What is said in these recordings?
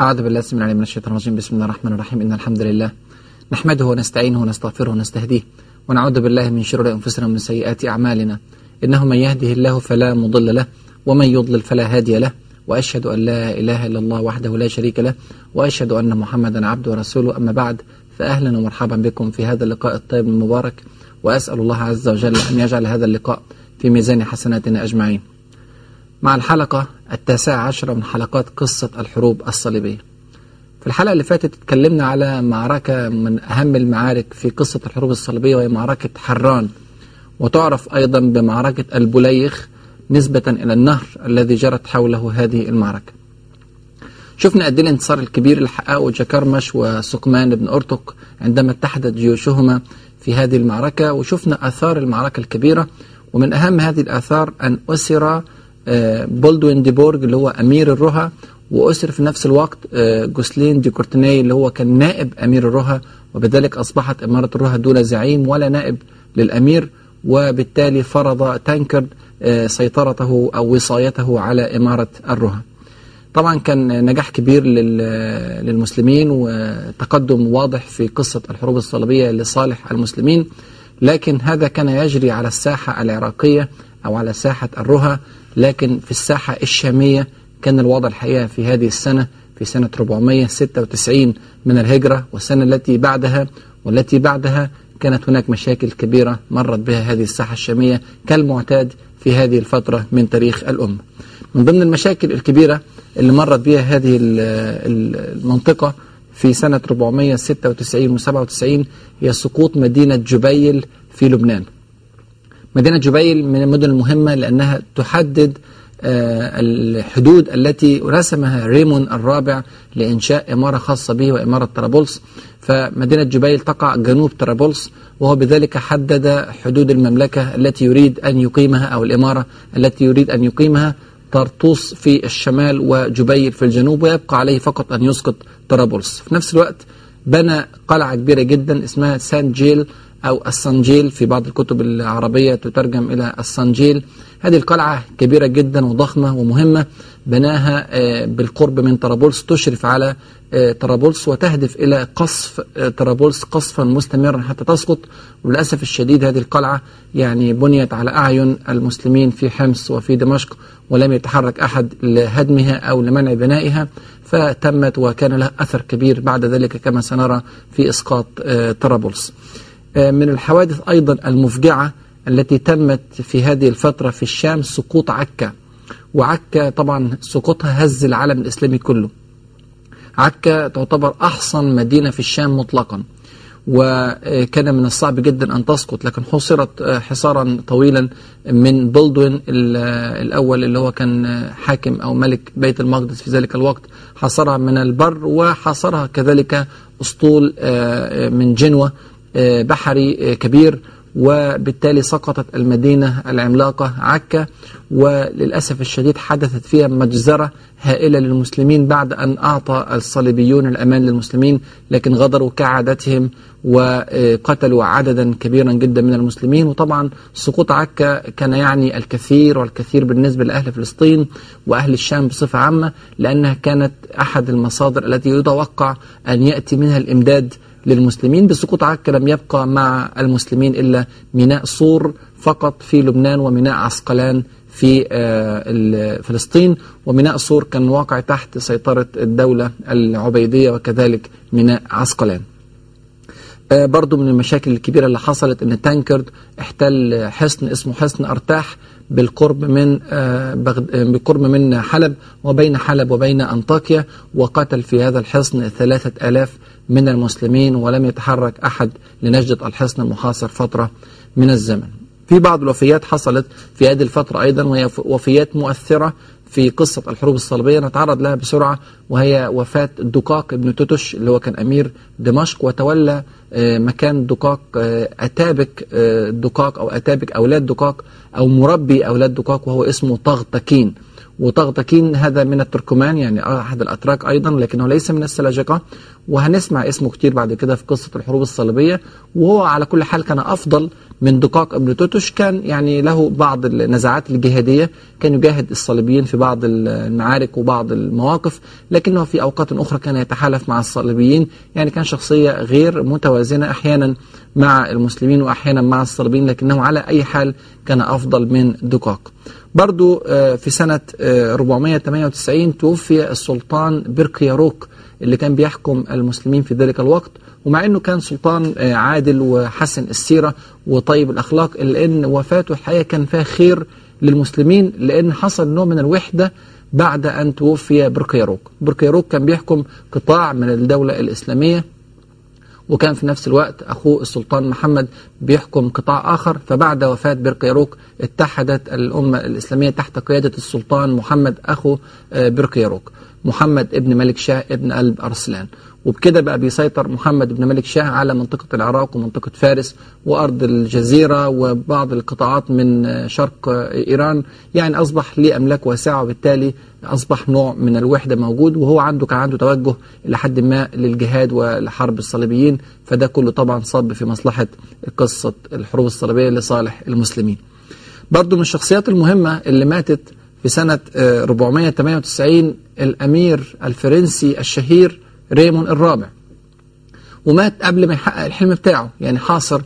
أعوذ بالله السميع العليم من الشيطان الرجيم. بسم الله الرحمن الرحيم. إن الحمد لله نحمده ونستعينه ونستغفره ونستهديه ونعوذ بالله من شرور أنفسنا ومن سيئات أعمالنا. إنه من يهده الله فلا مضل له ومن يضلل فلا هادي له. وأشهد أن لا إله إلا الله وحده لا شريك له وأشهد أن محمدا عبده ورسوله. أما بعد فأهلا ومرحبا بكم في هذا اللقاء الطيب المبارك. وأسأل الله عز وجل أن يجعل هذا اللقاء في ميزان حسناتنا أجمعين. مع الحلقة التاسعة عشرة من حلقات قصة الحروب الصليبية. في الحلقة اللي فاتت اتكلمنا على معركة من أهم المعارك في قصة الحروب الصليبية وهي معركة حران. وتعرف أيضا بمعركة البليخ نسبة إلى النهر الذي جرت حوله هذه المعركة. شفنا قد الانتصار الكبير اللي حققه جاكرمش وسقمان بن أرتق عندما اتحدت جيوشهما في هذه المعركة. وشفنا آثار المعركة الكبيرة ومن أهم هذه الآثار أن أسر بولدوين دي بورج اللي هو أمير الرها وأسر في نفس الوقت جوسلين دي كورتناي اللي هو كان نائب أمير الرها وبذلك أصبحت إمارة الرها دون زعيم ولا نائب للأمير وبالتالي فرض تانكرد سيطرته أو وصايته على إمارة الرها. طبعا كان نجاح كبير للمسلمين وتقدم واضح في قصة الحروب الصليبية لصالح المسلمين لكن هذا كان يجري على الساحة العراقية أو على ساحة الرها لكن في الساحة الشامية كان الوضع الحقيقة في هذه السنة في سنة 496 من الهجرة والسنة التي بعدها والتي بعدها كانت هناك مشاكل كبيرة مرت بها هذه الساحة الشامية كالمعتاد في هذه الفترة من تاريخ الأمة. من ضمن المشاكل الكبيرة اللي مرت بها هذه المنطقة في سنة 496 و 97 هي سقوط مدينة جبيل في لبنان. مدينة جبيل من المدن المهمة لأنها تحدد الحدود التي رسمها ريمون الرابع لإنشاء إمارة خاصة به وإمارة طرابلس. فمدينة جبيل تقع جنوب طرابلس وهو بذلك حدد حدود المملكة التي يريد أن يقيمها أو الإمارة التي يريد أن يقيمها طرطوس في الشمال وجبيل في الجنوب ويبقى عليه فقط أن يسقط طرابلس. في نفس الوقت بنى قلعة كبيرة جدا اسمها سان جيل أو السنجيل في بعض الكتب العربية تترجم إلى السنجيل. هذه القلعة كبيرة جدا وضخمة ومهمة بناها بالقرب من طرابلس تشرف على طرابلس وتهدف إلى قصف طرابلس قصفا مستمرا حتى تسقط. وللأسف الشديد هذه القلعة يعني بنيت على أعين المسلمين في حمص وفي دمشق ولم يتحرك أحد لهدمها أو لمنع بنائها. فتمت وكان لها أثر كبير بعد ذلك كما سنرى في إسقاط طرابلس. من الحوادث أيضا المفجعة التي تمت في هذه الفترة في الشام سقوط عكا. وعكا طبعا سقوطها هز العالم الإسلامي كله. عكا تعتبر أحصن مدينة في الشام مطلقا. وكان من الصعب جدا أن تسقط لكن حصرت حصارا طويلا من بلدوين الأول اللي هو كان حاكم أو ملك بيت المقدس في ذلك الوقت. حصرها من البر وحصرها كذلك أسطول من جنوة. بحري كبير وبالتالي سقطت المدينة العملاقة عكا وللأسف الشديد حدثت فيها مجزرة هائلة للمسلمين بعد أن أعطى الصليبيون الأمان للمسلمين لكن غدروا كعادتهم وقتلوا عددا كبيرا جدا من المسلمين. وطبعا سقوط عكا كان يعني الكثير والكثير بالنسبة لأهل فلسطين وأهل الشام بصفة عامة لأنها كانت أحد المصادر التي يتوقع أن يأتي منها الإمداد للمسلمين بسقوط عكا لم يبقى مع المسلمين إلا ميناء صور فقط في لبنان وميناء عسقلان في فلسطين. وميناء صور كان واقع تحت سيطرة الدولة العبيدية وكذلك ميناء عسقلان. برضو من المشاكل الكبيرة اللي حصلت إن تانكرد احتل حصن اسمه حصن أرتاح بالقرب من بالقرب من حلب وبين حلب وبين أنطاكيا وقتل في هذا الحصن ثلاثة آلاف من المسلمين ولم يتحرك أحد لنجدة الحصن المحاصر فترة من الزمن. في بعض الوفيات حصلت في هذه الفترة أيضا وهي وفيات مؤثرة في قصة الحروب الصليبية نتعرض لها بسرعة وهي وفاة دقاق ابن توتش اللي هو كان أمير دمشق وتولى مكان دقاق أتابك دقاق أو أتابك أولاد دقاق أو مربي أولاد دقاق وهو اسمه طغطكين وطغطكين هذا من التركمان يعني أحد الأتراك أيضا لكنه ليس من السلاجقة وهنسمع اسمه كتير بعد كده في قصة الحروب الصليبية. وهو على كل حال كان أفضل من دقاق أبن توتش كان يعني له بعض النزاعات الجهادية. كان يجاهد الصليبيين في بعض المعارك وبعض المواقف. لكنه في أوقات أخرى كان يتحالف مع الصليبيين. يعني كان شخصية غير متوازنة أحيانا. مع المسلمين وأحيانا مع الصليبيين لكنه على أي حال كان أفضل من دقاق برضو في سنة 498 توفي السلطان برقياروك اللي كان بيحكم المسلمين في ذلك الوقت. ومع إنه كان سلطان عادل وحسن السيرة وطيب الأخلاق إلا أن وفاته الحقيقة كان فيها خير للمسلمين لأن حصل نوع من الوحدة بعد أن توفي برقياروك برقياروك كان بيحكم قطاع من الدولة الإسلامية. وكان في نفس الوقت أخوه السلطان محمد بيحكم قطاع آخر فبعد وفاة برقياروك اتحدت الأمة الإسلامية تحت قيادة السلطان محمد أخو برقياروك محمد ابن ملك شاه ابن قلب أرسلان. وبكده بقى بيسيطر محمد بن ملك شاه على منطقة العراق ومنطقة فارس وأرض الجزيرة وبعض القطاعات من شرق إيران. يعني أصبح ليه أملاك واسعة وبالتالي أصبح نوع من الوحدة موجود وهو عنده كان عنده توجه إلى حد ما للجهاد ولحرب الصليبيين. فده كله طبعا صب في مصلحة قصة الحروب الصليبية لصالح المسلمين. برضو من الشخصيات المهمة اللي ماتت في سنة 498 الأمير الفرنسي الشهير ريمون الرابع. ومات قبل ما يحقق الحلم بتاعه يعني حاصر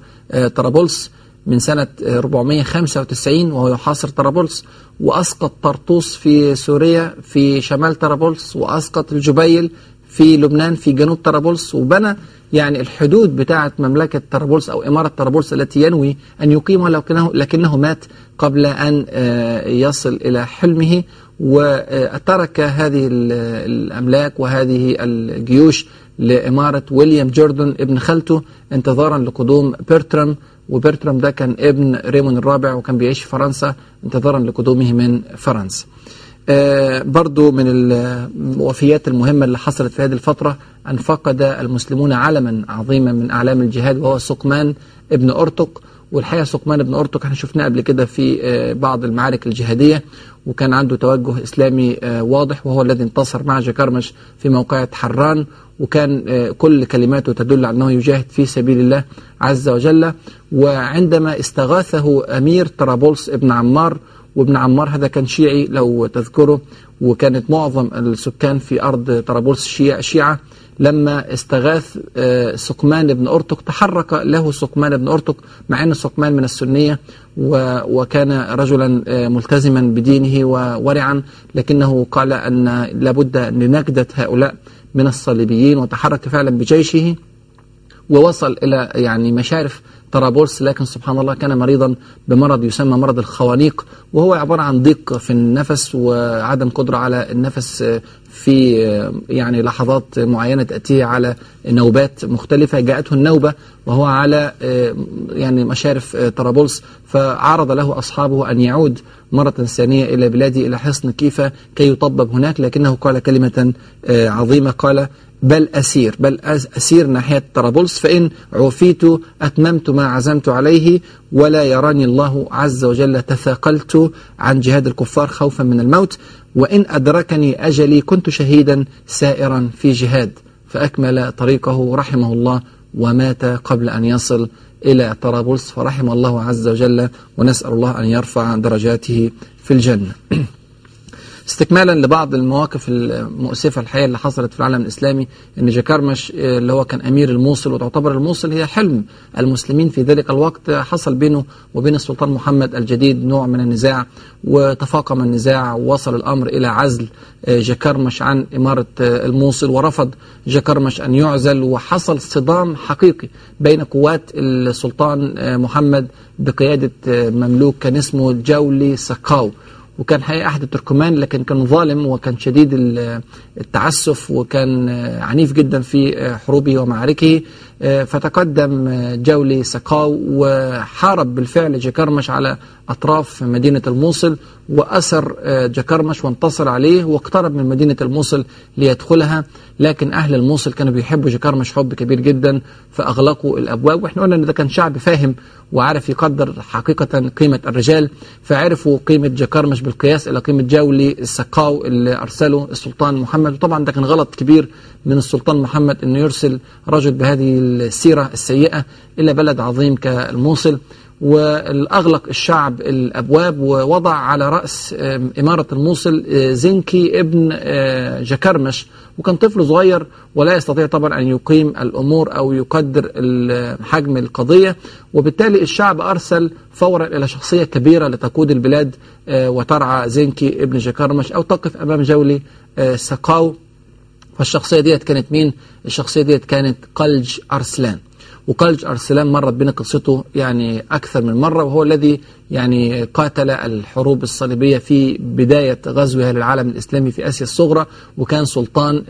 طرابلس من سنة 495 وهو يحاصر طرابلس. وأسقط طرطوس في سوريا في شمال طرابلس وأسقط الجبيل في لبنان في جنوب طرابلس. وبنى يعني الحدود بتاعة مملكة طرابلس أو إمارة طرابلس التي ينوي أن يقيمها لكنه, لكنه مات قبل أن يصل إلى حلمه. وترك هذه الأملاك وهذه الجيوش لإمارة ويليام جوردن ابن خالته انتظارا لقدوم بيرترام وبيرترام ده كان ابن ريمون الرابع وكان بيعيش في فرنسا انتظارا لقدومه من فرنسا. آه برضو من الوفيات المهمة اللي حصلت في هذه الفترة أن فقد المسلمون علما عظيما من أعلام الجهاد وهو سقمان ابن أرتق والحقيقة سقمان ابن أرتق إحنا شفناه قبل كده في آه بعض المعارك الجهادية وكان عنده توجه إسلامي آه واضح وهو الذي انتصر مع جكرمش في موقعة حران وكان كل كلماته تدل على أنه يجاهد في سبيل الله عز وجل. وعندما استغاثه أمير طرابلس ابن عمار وابن عمار هذا كان شيعي لو تذكره وكانت معظم السكان في أرض طرابلس شيعة لما استغاث سقمان بن أرتق تحرك له سقمان بن أرتق مع أن سقمان من السنية وكان رجلا ملتزما بدينه وورعا لكنه قال أن لابد لنجدة هؤلاء من الصليبيين وتحرك فعلا بجيشه. ووصل إلى يعني مشارف طرابلس لكن سبحان الله كان مريضا بمرض يسمى مرض الخوانيق وهو عبارة عن ضيق في النفس وعدم قدرة على النفس في يعني لحظات معينة تأتيه على نوبات مختلفة. جاءته النوبة وهو على يعني مشارف طرابلس فعرض له أصحابه أن يعود مرة ثانية إلى بلاده إلى حصن كيفة كي يطبب هناك لكنه قال كلمة عظيمة قال بل أسير بل أسير ناحية طرابلس فإن عوفيت أتممت ما عزمت عليه ولا يراني الله عز وجل تثاقلت عن جهاد الكفار خوفا من الموت وإن أدركني أجلي كنت شهيدا سائرا في جهاد فأكمل طريقه رحمه الله ومات قبل أن يصل إلى طرابلس فرحم الله عز وجل ونسأل الله أن يرفع درجاته في الجنة. استكمالا لبعض المواقف المؤسفة الحقيقة اللي حصلت في العالم الإسلامي أن جاكرمش اللي هو كان أمير الموصل وتعتبر الموصل هي حلم المسلمين في ذلك الوقت. حصل بينه وبين السلطان محمد الجديد نوع من النزاع وتفاقم النزاع ووصل الأمر إلى عزل جاكرمش عن إمارة الموصل ورفض جاكرمش أن يعزل. وحصل صدام حقيقي بين قوات السلطان محمد بقيادة مملوك كان اسمه جولي سقاو وكان حقيقة أحد التركمان لكن كان ظالم وكان شديد التعسف وكان عنيف جدا في حروبه ومعاركه. فتقدم جولي سقاو وحارب بالفعل جكرمش على أطراف مدينة الموصل وأسر جكرمش وانتصر عليه واقترب من مدينة الموصل ليدخلها. لكن أهل الموصل كانوا بيحبوا جكرمش حب كبير جدا فأغلقوا الأبواب. وإحنا قلنا أن ده كان شعب فاهم وعرف يقدر حقيقة قيمة الرجال فعرفوا قيمة جكرمش بالقياس إلى قيمة جولي السقاو اللي أرسله السلطان محمد. وطبعا ده كان غلط كبير من السلطان محمد أنه يرسل رجل بهذه السيرة السيئة إلى بلد عظيم كالموصل والأغلق الشعب الأبواب ووضع على رأس إمارة الموصل زنكي ابن جكرمش. وكان طفل صغير ولا يستطيع طبعا أن يقيم الأمور أو يقدر حجم القضية. وبالتالي الشعب أرسل فورا إلى شخصية كبيرة لتقود البلاد وترعى زنكي ابن جكرمش أو تقف أمام جولي سقاو. فالشخصية ديت كانت مين؟ الشخصية ديت كانت قلج أرسلان وقلج أرسلان مرت بنا قصته يعني أكثر من مرة وهو الذي يعني قاتل الحروب الصليبية في بداية غزوها للعالم الإسلامي في آسيا الصغرى وكان سلطان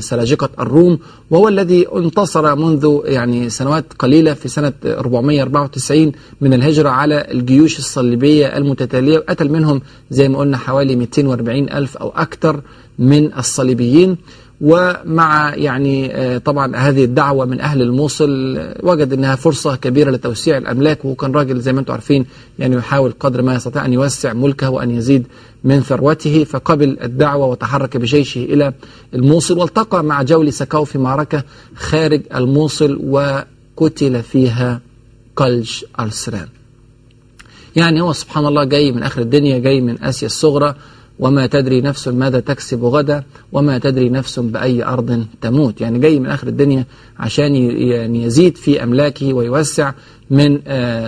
سلاجقة الروم وهو الذي انتصر منذ يعني سنوات قليلة في سنة 494 من الهجرة على الجيوش الصليبية المتتالية وقتل منهم زي ما قلنا حوالي 240 ألف أو أكثر من الصليبيين ومع يعني طبعا هذه الدعوة من أهل الموصل وجد أنها فرصة كبيرة لتوسيع الأملاك وهو كان راجل زي ما أنتم عارفين يعني يحاول قدر ما يستطيع أن يوسع ملكه وأن يزيد من ثروته. فقبل الدعوة وتحرك بجيشه إلى الموصل والتقى مع جولي سكاو في معركة خارج الموصل وقتل فيها قلج أرسلان. يعني هو سبحان الله جاي من آخر الدنيا جاي من آسيا الصغرى وما تدري نفس ماذا تكسب غدا وما تدري نفس بأي أرض تموت. يعني جاي من آخر الدنيا عشان يعني يزيد في أملاكه ويوسع من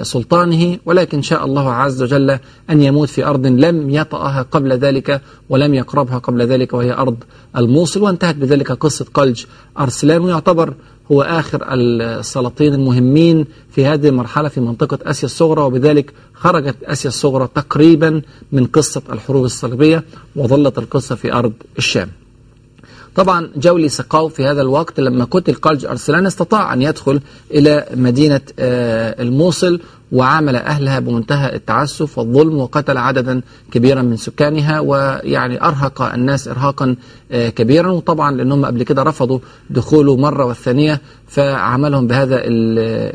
سلطانه ولكن شاء الله عز وجل أن يموت في أرض لم يطأها قبل ذلك ولم يقربها قبل ذلك وهي أرض الموصل. وانتهت بذلك قصة قلج أرسلان ويعتبر هو آخر السلاطين المهمين في هذه المرحلة في منطقة آسيا الصغرى وبذلك خرجت آسيا الصغرى تقريبا من قصة الحروب الصليبية وظلت القصة في أرض الشام. طبعا جولي سقاو في هذا الوقت لما قتل قلج أرسلان استطاع أن يدخل إلى مدينة الموصل وعامل أهلها بمنتهى التعسف والظلم وقتل عددا كبيرا من سكانها ويعني أرهق الناس إرهاقا كبيرا. وطبعا لأنهم قبل كده رفضوا دخوله مرة والثانية. فعملهم بهذا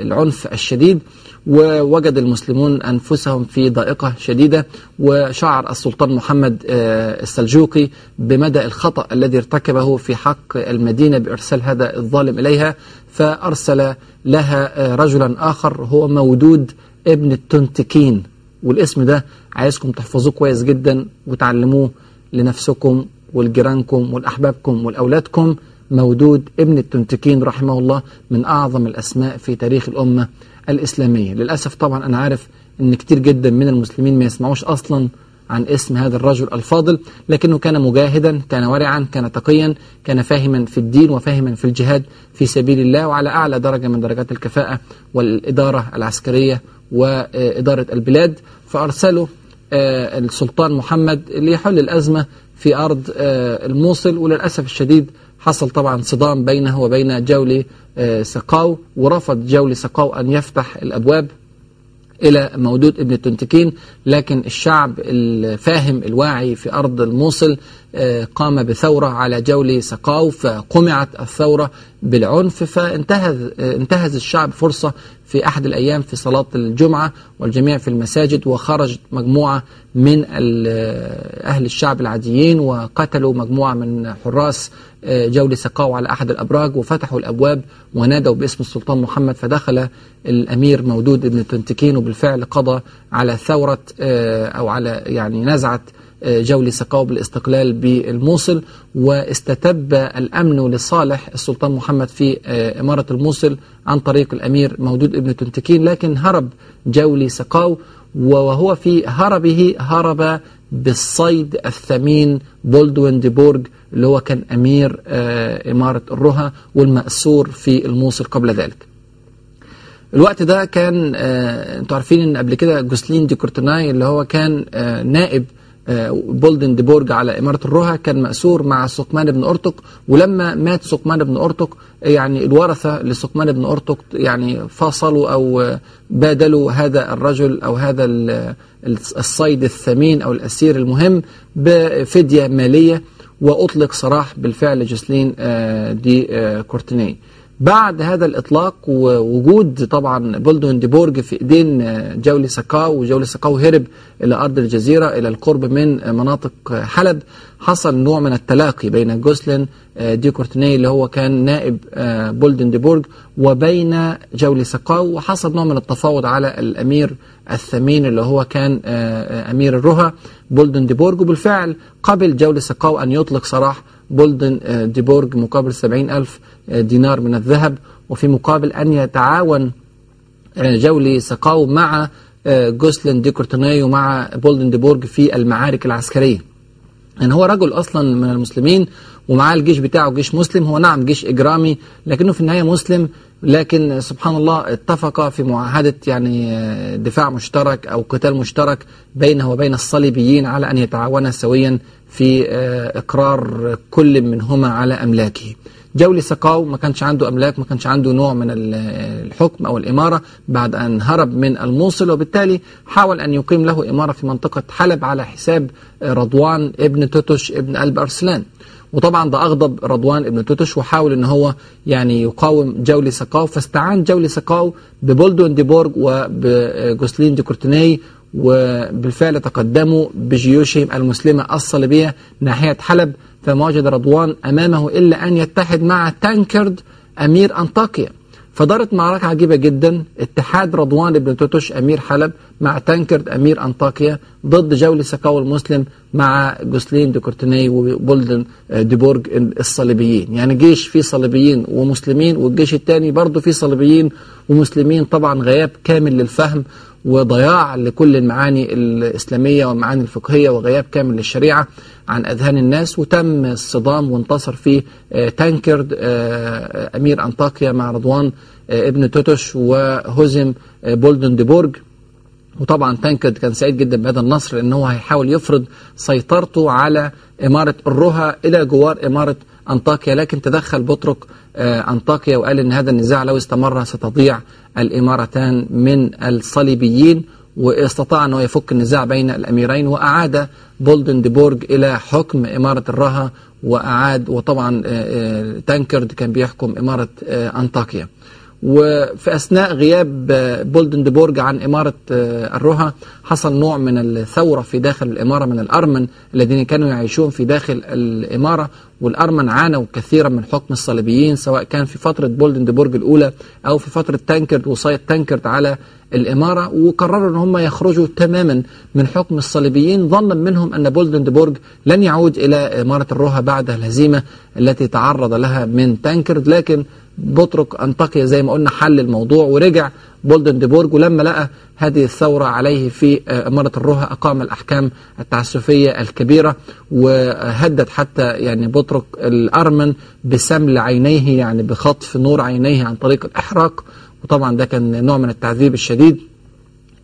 العنف الشديد ووجد المسلمون أنفسهم في ضائقة شديدة وشعر السلطان محمد السلجوقي بمدى الخطأ الذي ارتكبه في حق المدينة بإرسال هذا الظالم إليها. فأرسل لها رجلا آخر هو مودود ابن التنتكين. والاسم ده عايزكم تحفظوه كويس جدا وتعلموه لنفسكم ولجيرانكم ولأحبابكم ولأولادكم. مودود ابن التنتكين رحمه الله من أعظم الأسماء في تاريخ الأمة الإسلامية. للأسف طبعا أنا عارف أن كتير جدا من المسلمين ما يسمعوش أصلا عن اسم هذا الرجل الفاضل لكنه كان مجاهدا كان ورعا كان تقيا كان فاهما في الدين وفاهما في الجهاد في سبيل الله وعلى أعلى درجة من درجات الكفاءة والإدارة العسكرية وإدارة البلاد. فأرسله السلطان محمد ليحل الأزمة في أرض الموصل. وللأسف الشديد حصل طبعا صدام بينه وبين جولي سقاو ورفض جولي سقاو أن يفتح الأبواب إلى مودود ابن التنتكين لكن الشعب الفاهم الواعي في أرض الموصل قام بثورة على جولي سقاو فقمعت الثورة بالعنف فانتهز انتهز الشعب فرصة في أحد الأيام في صلاة الجمعة والجميع في المساجد وخرج مجموعة من أهل الشعب العاديين وقتلوا مجموعة من حراس جولي سقاو على أحد الأبراج وفتحوا الأبواب ونادوا باسم السلطان محمد فدخل الأمير مودود بن تنتكين وبالفعل قضى على ثورة أو على يعني نزعة جولي سقاو بالاستقلال بالموصل واستتب الأمن لصالح السلطان محمد في إمارة الموصل عن طريق الأمير مودود ابن التونتكين لكن هرب جاولي سقاو وهو في هربه هرب بالصيد الثمين بولدوين دي بورج اللي هو كان أمير إمارة الرها والمأسور في الموصل قبل ذلك. الوقت ده كان أنتوا عارفين إن قبل كده جوسلين دي كورتناي اللي هو كان نائب بولدوين دي بورج على إمارة الرها كان مأسور مع سقمان بن أرتق ولما مات سقمان بن أرتق يعني الورثة لسقمان بن أرتق يعني فاصلوا أو بادلوا هذا الرجل أو هذا الصيد الثمين أو الأسير المهم بفدية مالية وأطلق سراح بالفعل جوسلين دي كورتناي. بعد هذا الإطلاق ووجود طبعا بولدوين دي بورج في إيدين جاولي سقاو وجاولي سقاو هرب إلى أرض الجزيرة إلى القرب من مناطق حلب. حصل نوع من التلاقي بين جوسلين دي كورتناي اللي هو كان نائب بولدوين دي بورج وبين جاولي سقاو وحصل نوع من التفاوض على الأمير الثمين اللي هو كان أمير الرها بولدوين دي بورج وبالفعل قبل جاولي سقاو أن يطلق سراح بولدوين دي بورج مقابل سبعين ألف دينار من الذهب. وفي مقابل أن يتعاون جاولي سقاو مع جوسلين دي كورتناي ومع بولدوين دي بورج في المعارك العسكرية. يعني هو رجل أصلا من المسلمين ومعاه الجيش بتاعه جيش مسلم هو نعم جيش إجرامي لكنه في النهاية مسلم لكن سبحان الله اتفق في معاهدة يعني دفاع مشترك أو قتال مشترك بينه وبين الصليبيين على أن يتعاونا سويا في إقرار كل منهما على أملاكه. جولي سقاو ما كانش عنده أملاك ما كانش عنده نوع من الحكم أو الإمارة بعد أن هرب من الموصل وبالتالي حاول أن يقيم له إمارة في منطقة حلب على حساب رضوان ابن توتش ابن ألب أرسلان. وطبعا ده أغضب رضوان ابن توتش وحاول أن هو يعني يقاوم جولي سقاو. فاستعان جولي سقاو ببولدون دي بورج وبجوسلين دي كورتيني وبالفعل تقدموا بجيوشهم المسلمة الصليبية ناحية حلب فما وجد رضوان أمامه إلا أن يتحد مع تانكرد أمير أنطاكيا. فدارت معركة عجيبة جدا اتحاد رضوان بن توتش أمير حلب مع تانكرد أمير أنطاكيا ضد جولي سكاو المسلم مع جوسلين دي كورتيني وبولدن دي بورج الصليبيين. يعني جيش فيه صليبيين ومسلمين والجيش الثاني برضه فيه صليبيين ومسلمين. طبعا غياب كامل للفهم وضياع لكل المعاني الإسلامية والمعاني الفقهية وغياب كامل للشريعة عن أذهان الناس وتم الصدام وانتصر فيه تانكرد أمير أنطاكيا مع رضوان ابن توتش وهزم بولدن دي بورج وطبعا تانكرد كان سعيد جدا بهذا النصر لأنه هيحاول يفرض سيطرته على إمارة الرها إلى جوار إمارة أنطاكيا لكن تدخل بطرق أنطاكيا وقال إن هذا النزاع لو استمر ستضيع الإمارتان من الصليبيين واستطاع أنه يفك النزاع بين الأميرين وأعاد بولدن دي بورج إلى حكم إمارة الرها وأعاد وطبعا تانكرد كان بيحكم إمارة أنطاكيا. وفي أثناء غياب بولدن دي بورج عن إمارة الرها حصل نوع من الثورة في داخل الإمارة من الأرمن الذين كانوا يعيشون في داخل الإمارة والأرمن عانوا كثيرا من حكم الصليبيين سواء كان في فترة بولدن دي بورج الأولى أو في فترة تانكرد وصاية تانكرد على الإمارة وقرروا أن هم يخرجوا تماما من حكم الصليبيين. ظنا منهم أن بولدن دي بورج لن يعود إلى إمارة الرها بعد الهزيمة التي تعرض لها من تانكرد لكن بطرك أنطاكيا زي ما قلنا حل الموضوع ورجع بولدن بورج ولما لقى هذه الثورة عليه في إمارة الرها أقام الأحكام التعسفية الكبيرة وهدد حتى يعني بطرك الأرمن بسمل عينيه يعني بخطف نور عينيه عن طريق الإحراق. وطبعا ده كان نوع من التعذيب الشديد.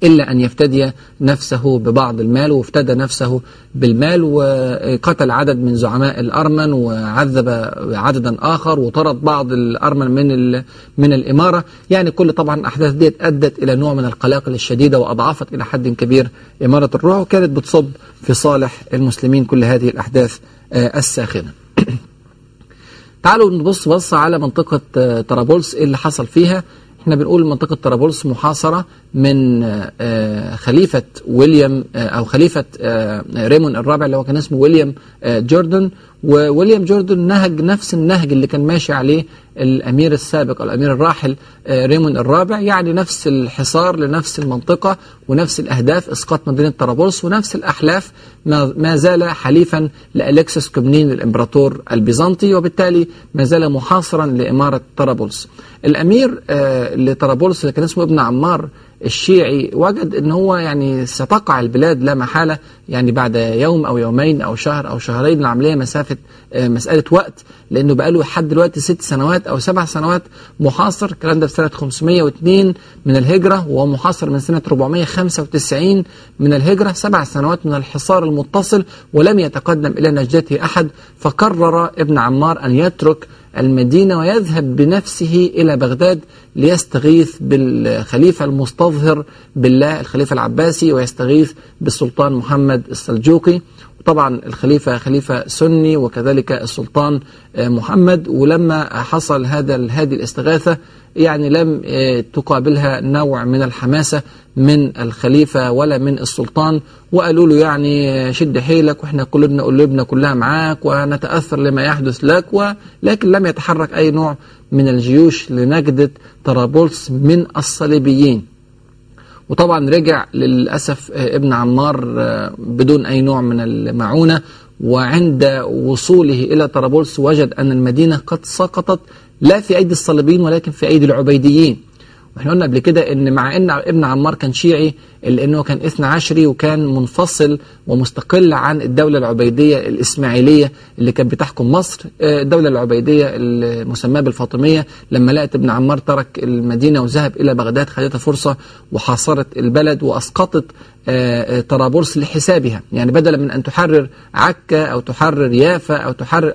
إلا أن يفتدي نفسه ببعض المال وافتدى نفسه بالمال وقتل عدد من زعماء الأرمن وعذب عددا آخر وطرد بعض الأرمن من من الإمارة. يعني كل طبعا الأحداث ديت أدت إلى نوع من القلاقل الشديدة وأضعفت إلى حد كبير إمارة الروح وكانت بتصب في صالح المسلمين كل هذه الأحداث الساخنة. تعالوا نبص بص على منطقة طرابلس إيه اللي حصل فيها. إحنا بنقول منطقة طرابلس محاصرة من خليفة ويليام أو خليفة ريمون الرابع اللي هو كان اسمه ويليام جوردن. وويليام جوردن نهج نفس النهج اللي كان ماشي عليه الأمير السابق الأمير الراحل ريمون الرابع يعني نفس الحصار لنفس المنطقة ونفس الأهداف إسقاط مدينة طرابلس ونفس الأحلاف ما زال حليفا لأليكسس كومنين الإمبراطور البيزنطي وبالتالي ما زال محاصرا لإمارة طرابلس. الأمير لطرابلس اللي كان اسمه ابن عمار الشيعي وجد إن هو يعني ستقع البلاد لا محالة يعني بعد يوم أو يومين أو شهر أو شهرين العملية مسافة آه، مسألة وقت لأنه بقى له لحد دلوقتي ست سنوات أو سبع سنوات محاصر الكلام ده في سنة 502 من الهجرة وهو محاصر من سنة 495 من الهجرة سبع سنوات من الحصار المتصل ولم يتقدم إلى نجدته أحد فقرر ابن عمار أن يترك المدينة ويذهب بنفسه إلى بغداد ليستغيث بالخليفة المستظهر بالله الخليفة العباسي ويستغيث بالسلطان محمد السلجوقي. طبعا الخليفة خليفة سني وكذلك السلطان محمد. ولما حصل هذا هذه الاستغاثة يعني لم تقابلها نوع من الحماسة من الخليفة ولا من السلطان. وقالوا له يعني شد حيلك وإحنا قلوبنا قلوبنا كلها معاك ونتأثر لما يحدث لك. ولكن لم يتحرك أي نوع من الجيوش لنجدة طرابلس من الصليبيين. وطبعا رجع للأسف ابن عمار بدون أي نوع من المعونة وعند وصوله إلى طرابلس وجد أن المدينة قد سقطت لا في أيدي الصليبيين ولكن في أيدي العبيديين. وإحنا قلنا قبل كده إن مع إن ابن عمار كان شيعي الا انه كان اثنى عشري وكان منفصل ومستقل عن الدولة العبيدية الإسماعيلية اللي كانت بتحكم مصر. الدولة العبيدية المسماة بالفاطمية لما لقت ابن عمار ترك المدينة وذهب إلى بغداد خدتها فرصة وحاصرت البلد وأسقطت طرابلس لحسابها. يعني بدلا من أن تحرر عكا أو تحرر يافا أو تحرر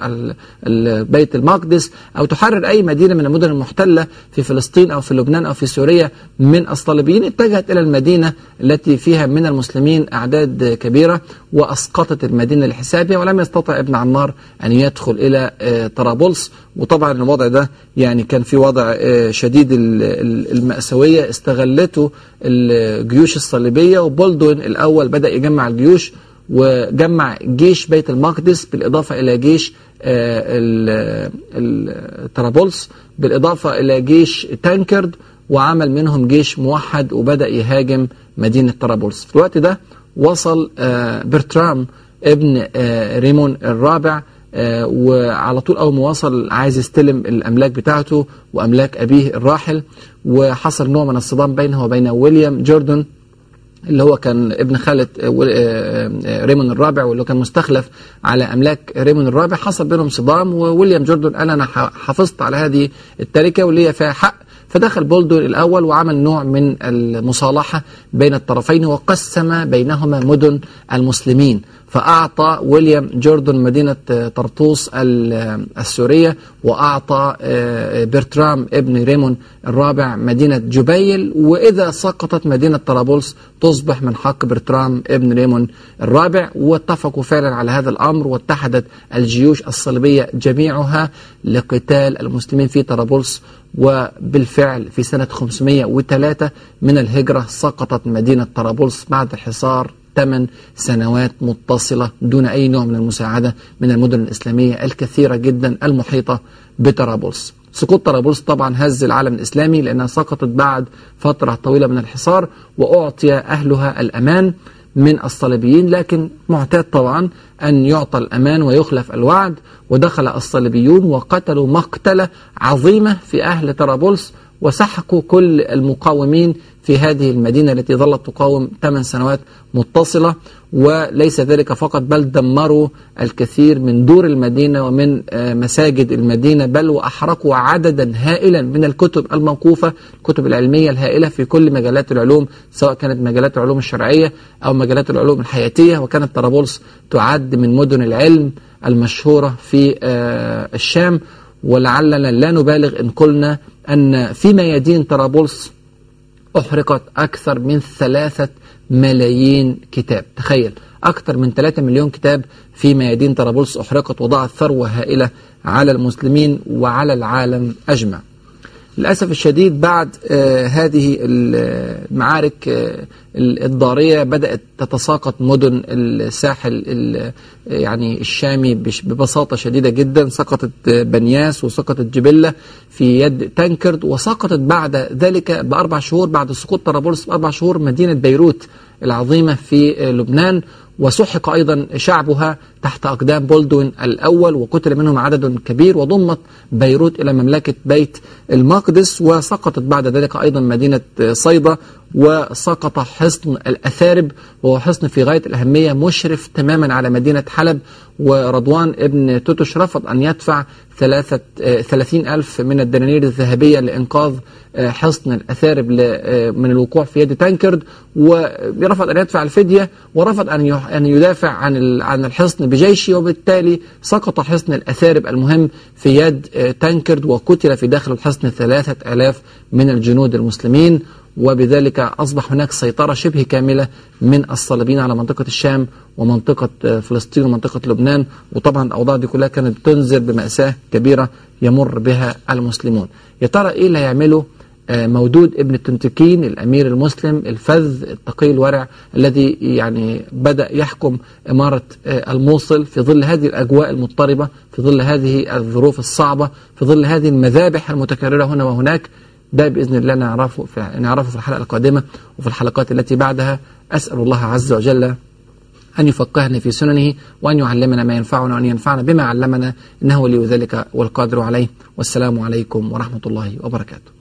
بيت المقدس أو تحرر أي مدينة من المدن المحتلة في فلسطين أو في لبنان أو في سوريا من الصليبيين اتجهت إلى المدينة التي فيها من المسلمين أعداد كبيرة وأسقطت المدينة لحسابها ولم يستطع ابن عمار أن يدخل إلى طرابلس. وطبعا الوضع ده يعني كان في وضع شديد المأساوية. استغلته الجيوش الصليبية وبولدوين الأول بدأ يجمع الجيوش وجمع جيش بيت المقدس بالإضافة إلى جيش طرابلس بالإضافة إلى جيش تانكرد وعمل منهم جيش موحد وبدأ يهاجم مدينة طرابلس. في الوقت ده وصل برترام ابن ريمون الرابع آه وعلى طول أول ما وصل عايز يستلم الأملاك بتاعته وأملاك أبيه الراحل وحصل نوع من الصدام بينه وبين ويليام جوردن اللي هو كان ابن خالة ريمون الرابع واللي كان مستخلف على أملاك ريمون الرابع. حصل بينهم صدام وويليام جوردن قال أنا حافظت على هذه التركة واللي هي فيها حق فدخل بولدون الأول وعمل نوع من المصالحة بين الطرفين وقسم بينهما مدن المسلمين. فأعطى ويليام جوردن مدينة طرطوس السورية وأعطى برترام ابن ريمون الرابع مدينة جبيل. وإذا سقطت مدينة طرابلس تصبح من حق برترام ابن ريمون الرابع. واتفقوا فعلا على هذا الأمر واتحدت الجيوش الصليبية جميعها لقتال المسلمين في طرابلس. وبالفعل في سنة 503 من الهجرة سقطت مدينة طرابلس بعد حصار ثمان سنوات متصلة دون أي نوع من المساعدة من المدن الإسلامية الكثيرة جدا المحيطة بطرابلس. سقوط طرابلس طبعا هز العالم الإسلامي لأنها سقطت بعد فترة طويلة من الحصار وأعطي أهلها الأمان من الصليبيين لكن معتاد طبعا أن يعطى الأمان ويخلف الوعد. ودخل الصليبيون وقتلوا مقتلة عظيمة في أهل طرابلس وسحقوا كل المقاومين في هذه المدينة التي ظلت تقاوم 8 سنوات متصلة وليس ذلك فقط بل دمروا الكثير من دور المدينة ومن مساجد المدينة بل وأحرقوا عددا هائلا من الكتب الموقوفة الكتب العلمية الهائلة في كل مجالات العلوم سواء كانت مجالات العلوم الشرعية أو مجالات العلوم الحياتية. وكانت طرابلس تعد من مدن العلم المشهورة في الشام. ولعلنا لا نبالغ إن قلنا أن في ميادين طرابلس أحرقت أكثر من ثلاثة ملايين كتاب. تخيل أكثر من 3 مليون كتاب في ميادين طرابلس أحرقت وضعت ثروة هائلة على المسلمين وعلى العالم أجمع. للأسف الشديد بعد آه هذه المعارك آه الضارية بدأت تتساقط مدن الساحل يعني الشامي ببساطة شديدة جدا. سقطت بنياس وسقطت جبلة في يد تانكرد وسقطت بعد ذلك بأربع شهور بعد سقوط طرابلس بأربع شهور مدينة بيروت. العظيمة في لبنان وسحق أيضا شعبها تحت أقدام بولدوين الأول وقتل منهم عدد كبير وضمت بيروت إلى مملكة بيت المقدس وسقطت بعد ذلك أيضا مدينة صيدا وسقط حصن الأثارب وهو حصن في غاية الأهمية مشرف تماما على مدينة حلب. ورضوان ابن توتش رفض أن يدفع ثلاثة ثلاثين ألف من الدنانير الذهبية لإنقاذ حصن الأثارب من الوقوع في يد تانكرد ورفض أن يدفع الفدية ورفض أن يدافع عن عن الحصن بجيشه وبالتالي سقط حصن الأثارب المهم في يد تانكرد وقتل في داخل الحصن ثلاثة ألاف من الجنود المسلمين. وبذلك أصبح هناك سيطرة شبه كاملة من الصليبيين على منطقة الشام ومنطقة فلسطين ومنطقة لبنان. وطبعا الأوضاع دي كلها كانت تنذر بمأساة كبيرة يمر بها المسلمون. يا ترى إيه اللي هيعمله مودود ابن التنتكين الأمير المسلم الفذ التقي الورع الذي يعني بدأ يحكم إمارة الموصل في ظل هذه الأجواء المضطربة في ظل هذه الظروف الصعبة في ظل هذه المذابح المتكررة هنا وهناك. ده بإذن الله نعرفه في, نعرفه في الحلقة القادمة وفي الحلقات التي بعدها. أسأل الله عز وجل أن يفقهنا في سننه وأن يعلمنا ما ينفعنا وأن ينفعنا بما علمنا إنه ولي ذلك والقادر عليه. والسلام عليكم ورحمة الله وبركاته.